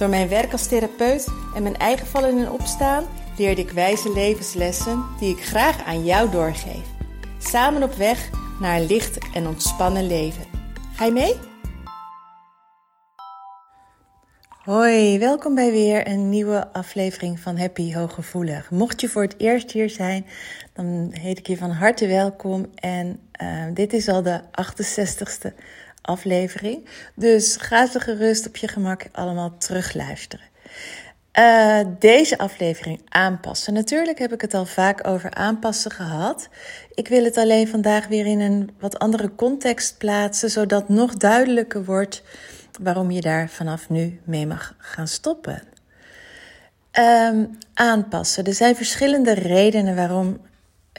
Door mijn werk als therapeut en mijn eigen vallen en opstaan leerde ik wijze levenslessen die ik graag aan jou doorgeef. Samen op weg naar een licht en ontspannen leven. Ga je mee? Hoi, welkom bij weer een nieuwe aflevering van Happy Hooggevoelig. Mocht je voor het eerst hier zijn, dan heet ik je van harte welkom. En uh, dit is al de 68ste aflevering. Dus ga ze gerust op je gemak allemaal terugluisteren. Uh, deze aflevering aanpassen. Natuurlijk heb ik het al vaak over aanpassen gehad. Ik wil het alleen vandaag weer in een wat andere context plaatsen, zodat nog duidelijker wordt waarom je daar vanaf nu mee mag gaan stoppen. Um, aanpassen. Er zijn verschillende redenen waarom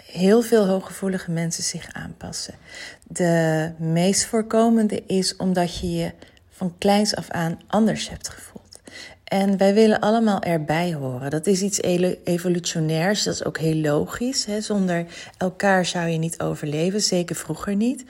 heel veel hooggevoelige mensen zich aanpassen. De meest voorkomende is omdat je je van kleins af aan anders hebt gevoeld. En wij willen allemaal erbij horen. Dat is iets evolutionairs, dat is ook heel logisch. Hè? Zonder elkaar zou je niet overleven, zeker vroeger niet.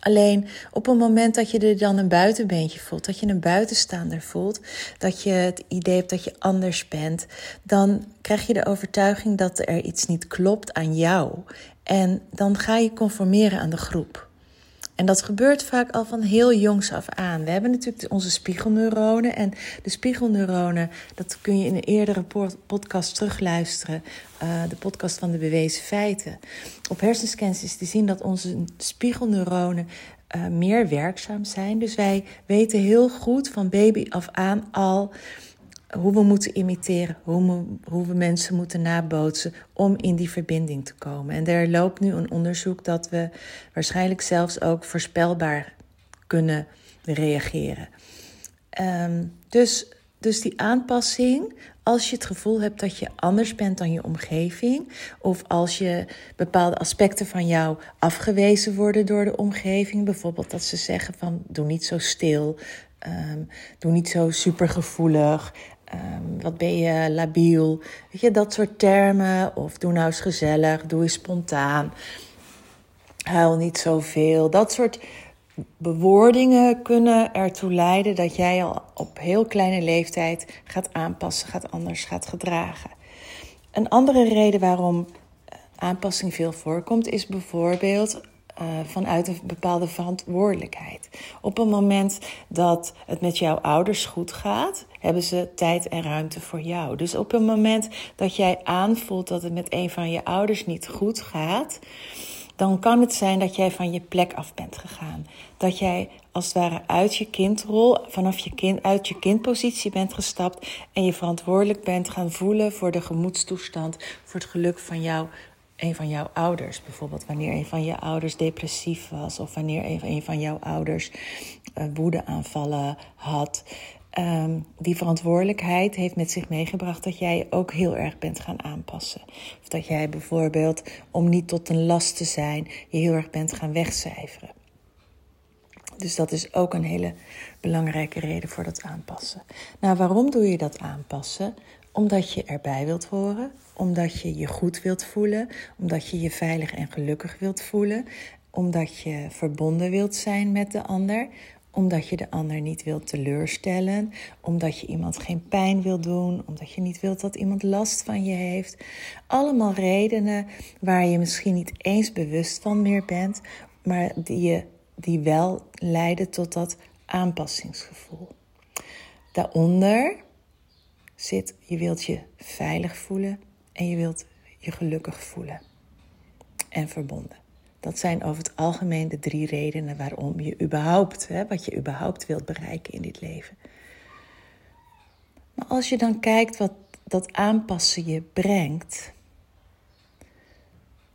Alleen op het moment dat je er dan een buitenbeentje voelt, dat je een buitenstaander voelt, dat je het idee hebt dat je anders bent, dan krijg je de overtuiging dat er iets niet klopt aan jou. En dan ga je conformeren aan de groep. En dat gebeurt vaak al van heel jongs af aan. We hebben natuurlijk onze spiegelneuronen. En de spiegelneuronen, dat kun je in een eerdere podcast terugluisteren. Uh, de podcast van de bewezen feiten. Op hersenscans is te zien dat onze spiegelneuronen uh, meer werkzaam zijn. Dus wij weten heel goed van baby af aan al hoe we moeten imiteren, hoe we, hoe mensen moeten nabootsen om in die verbinding te komen. En er loopt nu een onderzoek dat we waarschijnlijk zelfs ook voorspelbaar kunnen reageren. Um, dus, dus die aanpassing, als je het gevoel hebt dat je anders bent dan je omgeving, of als je bepaalde aspecten van jou afgewezen worden door de omgeving, bijvoorbeeld dat ze zeggen van doe niet zo stil, um, doe niet zo supergevoelig, Um, wat ben je labiel? Weet je, dat soort termen. Of doe nou eens gezellig, doe eens spontaan. Huil niet zoveel. Dat soort bewoordingen kunnen ertoe leiden dat jij al op heel kleine leeftijd gaat aanpassen, gaat anders gaat gedragen. Een andere reden waarom aanpassing veel voorkomt is bijvoorbeeld uh, vanuit een bepaalde verantwoordelijkheid. Op een moment dat het met jouw ouders goed gaat, hebben ze tijd en ruimte voor jou. Dus op een moment dat jij aanvoelt dat het met een van je ouders niet goed gaat, dan kan het zijn dat jij van je plek af bent gegaan. Dat jij als het ware uit je kindrol, vanaf je kind, uit je kindpositie bent gestapt en je verantwoordelijk bent gaan voelen voor de gemoedstoestand, voor het geluk van jouw een van jouw ouders. Bijvoorbeeld wanneer een van je ouders depressief was of wanneer een van jouw ouders uh, woedeaanvallen had. Um, die verantwoordelijkheid heeft met zich meegebracht dat jij ook heel erg bent gaan aanpassen. Of dat jij bijvoorbeeld, om niet tot een last te zijn, je heel erg bent gaan wegcijferen. Dus dat is ook een hele belangrijke reden voor dat aanpassen. Nou, waarom doe je dat aanpassen? Omdat je erbij wilt horen, omdat je je goed wilt voelen, omdat je je veilig en gelukkig wilt voelen, omdat je verbonden wilt zijn met de ander, omdat je de ander niet wilt teleurstellen, omdat je iemand geen pijn wilt doen, omdat je niet wilt dat iemand last van je heeft. Allemaal redenen waar je misschien niet eens bewust van meer bent, maar die, je, die wel leiden tot dat aanpassingsgevoel. Daaronder zit, je wilt je veilig voelen en je wilt je gelukkig voelen en verbonden. Dat zijn over het algemeen de drie redenen waarom je überhaupt, hè, wat je überhaupt wilt bereiken in dit leven. Maar als je dan kijkt wat dat aanpassen je brengt,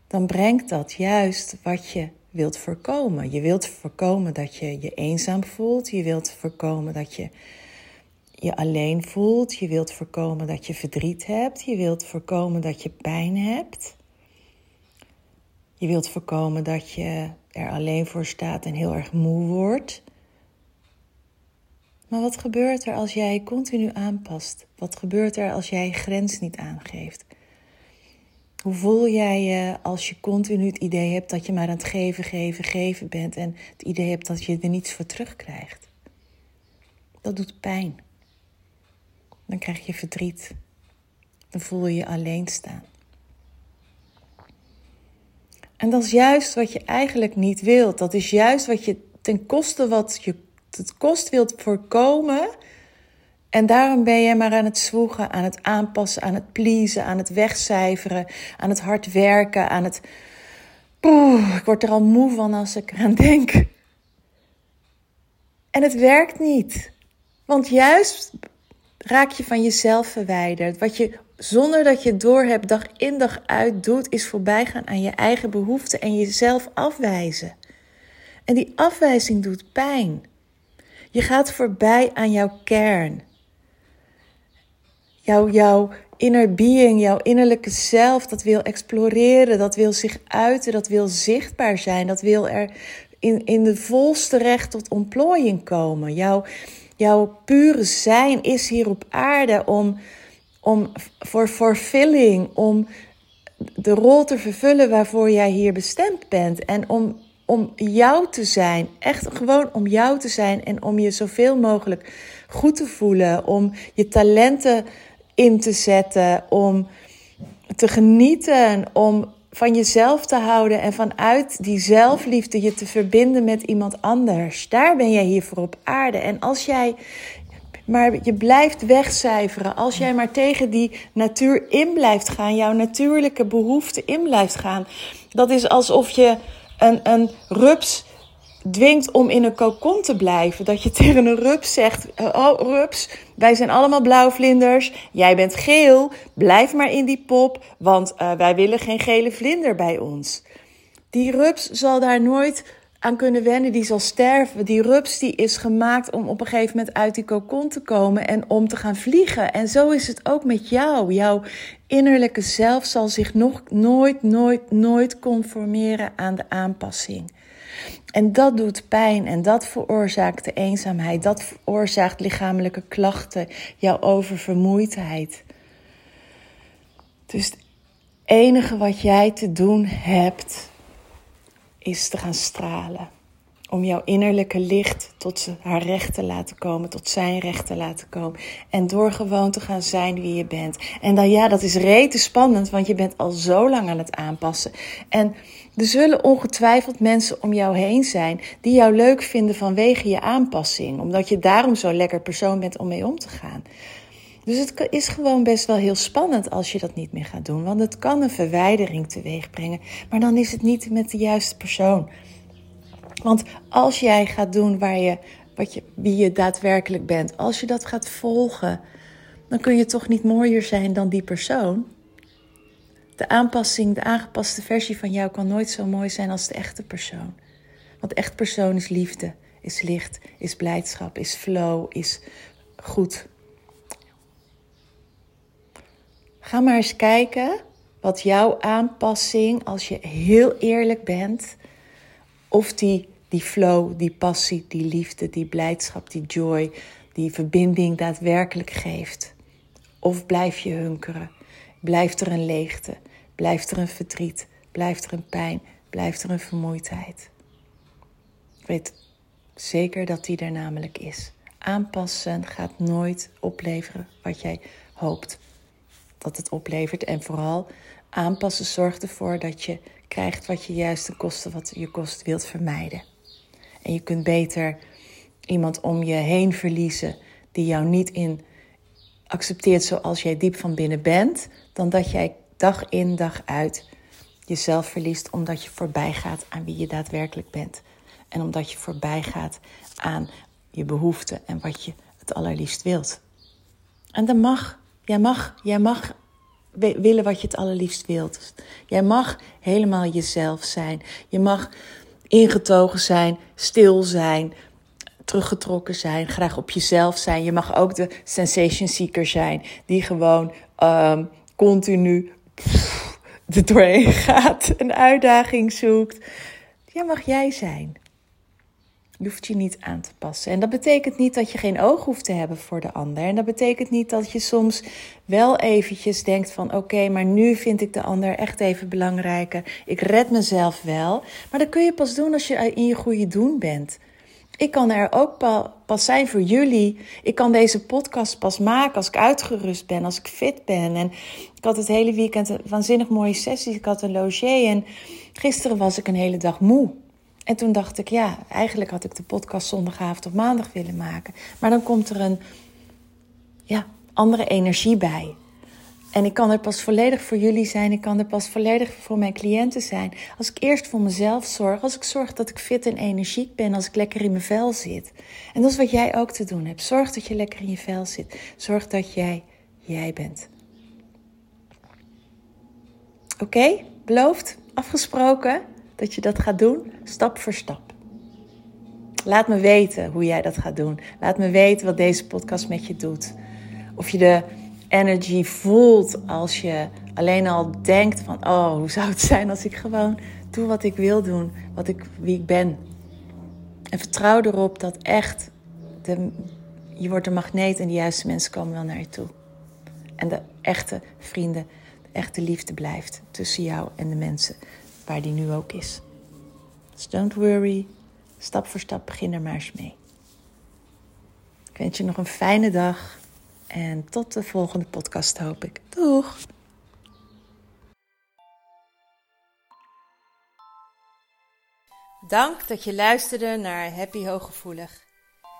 dan brengt dat juist wat je wilt voorkomen. Je wilt voorkomen dat je je eenzaam voelt. Je wilt voorkomen dat je je alleen voelt. Je wilt voorkomen dat je verdriet hebt. Je wilt voorkomen dat je pijn hebt. Je wilt voorkomen dat je er alleen voor staat en heel erg moe wordt. Maar wat gebeurt er als jij continu aanpast? Wat gebeurt er als jij grens niet aangeeft? Hoe voel jij je als je continu het idee hebt dat je maar aan het geven, geven, geven bent en het idee hebt dat je er niets voor terugkrijgt? Dat doet pijn. Dan krijg je verdriet. Dan voel je je alleen staan. En dat is juist wat je eigenlijk niet wilt. Dat is juist wat je ten koste wat je het kost wilt voorkomen. En daarom ben je maar aan het zwoegen, aan het aanpassen, aan het pleasen, aan het wegcijferen, aan het hard werken, aan het. Ik word er al moe van als ik eraan denk. En het werkt niet. Want juist raak je van jezelf verwijderd. Wat je zonder dat je het doorhebt dag in dag uit doet, is voorbijgaan aan je eigen behoeften en jezelf afwijzen. En die afwijzing doet pijn. Je gaat voorbij aan jouw kern. Jouw, jouw inner being, jouw innerlijke zelf, dat wil exploreren, dat wil zich uiten, dat wil zichtbaar zijn, dat wil er in, in de volste recht tot ontplooiing komen. Jouw, jouw pure zijn is hier op aarde om, om voor fulfilling, om de rol te vervullen waarvoor jij hier bestemd bent. En om om jou te zijn. Echt gewoon om jou te zijn en om je zoveel mogelijk goed te voelen. Om je talenten in te zetten. Om te genieten. Om van jezelf te houden en vanuit die zelfliefde je te verbinden met iemand anders. Daar ben jij hier voor op aarde. En als jij maar je blijft wegcijferen, als jij maar tegen die natuur in blijft gaan, jouw natuurlijke behoefte in blijft gaan, dat is alsof je een, een rups dwingt om in een kokon te blijven. Dat je tegen een rups zegt: Oh, rups, wij zijn allemaal blauwvlinders. Jij bent geel. Blijf maar in die pop, want uh, wij willen geen gele vlinder bij ons. Die rups zal daar nooit aan kunnen wennen, die zal sterven. Die rups die is gemaakt om op een gegeven moment uit die kokon te komen en om te gaan vliegen. En zo is het ook met jou. Jouw innerlijke zelf zal zich nog nooit, nooit, nooit conformeren aan de aanpassing. En dat doet pijn en dat veroorzaakt de eenzaamheid. Dat veroorzaakt lichamelijke klachten, jouw oververmoeidheid. Dus het enige wat jij te doen hebt is te gaan stralen. Om jouw innerlijke licht tot haar recht te laten komen, tot zijn recht te laten komen. En door gewoon te gaan zijn wie je bent. En dan ja, dat is rete spannend, want je bent al zo lang aan het aanpassen. En er zullen ongetwijfeld mensen om jou heen zijn die jou leuk vinden vanwege je aanpassing. Omdat je daarom zo'n lekker persoon bent om mee om te gaan. Dus het is gewoon best wel heel spannend als je dat niet meer gaat doen. Want het kan een verwijdering teweeg brengen. Maar dan is het niet met de juiste persoon. Want als jij gaat doen waar je, wat je, wie je daadwerkelijk bent, als je dat gaat volgen, dan kun je toch niet mooier zijn dan die persoon. De aanpassing, de aangepaste versie van jou kan nooit zo mooi zijn als de echte persoon. Want de echte persoon is liefde, is licht, is blijdschap, is flow, is goed. Ga maar eens kijken wat jouw aanpassing, als je heel eerlijk bent, of die, die flow, die passie, die liefde, die blijdschap, die joy, die verbinding daadwerkelijk geeft. Of blijf je hunkeren? Blijft er een leegte? Blijft er een verdriet? Blijft er een pijn? Blijft er een vermoeidheid? Ik weet zeker dat die er namelijk is. Aanpassen gaat nooit opleveren wat jij hoopt dat het oplevert. En vooral aanpassen zorgt ervoor dat je krijgt wat je juist de kosten wat je kost wilt vermijden. En je kunt beter iemand om je heen verliezen die jou niet in accepteert zoals jij diep van binnen bent, dan dat jij dag in dag uit jezelf verliest omdat je voorbij gaat aan wie je daadwerkelijk bent. En omdat je voorbij gaat aan je behoeften en wat je het allerliefst wilt. En dat mag. Jij mag, jij mag willen wat je het allerliefst wilt. Jij mag helemaal jezelf zijn. Je mag ingetogen zijn, stil zijn, teruggetrokken zijn, graag op jezelf zijn. Je mag ook de sensation seeker zijn, die gewoon um, continu pff, er doorheen gaat, een uitdaging zoekt. Ja, mag jij zijn. Je hoeft je niet aan te passen. En dat betekent niet dat je geen oog hoeft te hebben voor de ander. En dat betekent niet dat je soms wel eventjes denkt van oké, maar nu vind ik de ander echt even belangrijker. Ik red mezelf wel. Maar dat kun je pas doen als je in je goede doen bent. Ik kan er ook pas zijn voor jullie. Ik kan deze podcast pas maken als ik uitgerust ben, als ik fit ben. En ik had het hele weekend een waanzinnig mooie sessies. Ik had een logier en gisteren was ik een hele dag moe. En toen dacht ik, ja, eigenlijk had ik de podcast zondagavond of maandag willen maken. Maar dan komt er een ja, andere energie bij. En ik kan er pas volledig voor jullie zijn. Ik kan er pas volledig voor mijn cliënten zijn. Als ik eerst voor mezelf zorg. Als ik zorg dat ik fit en energiek ben. Als ik lekker in mijn vel zit. En dat is wat jij ook te doen hebt. Zorg dat je lekker in je vel zit. Zorg dat jij jij bent. Oké? Beloofd? Afgesproken? Dat je dat gaat doen, stap voor stap. Laat me weten hoe jij dat gaat doen. Laat me weten wat deze podcast met je doet. Of je de energy voelt als je alleen al denkt van, oh, hoe zou het zijn als ik gewoon doe wat ik wil doen, wat ik, wie ik ben. En vertrouw erop dat echt, de, je wordt een magneet en de juiste mensen komen wel naar je toe. En de echte vrienden, de echte liefde blijft tussen jou en de mensen waar die nu ook is. Dus don't worry, stap voor stap begin er maar eens mee. Ik wens je nog een fijne dag en tot de volgende podcast hoop ik. Doeg! Dank dat je luisterde naar Happy Hooggevoelig.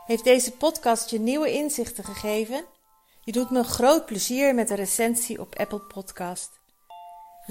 Heeft deze podcast je nieuwe inzichten gegeven? Je doet me groot plezier met een recensie op Apple Podcast.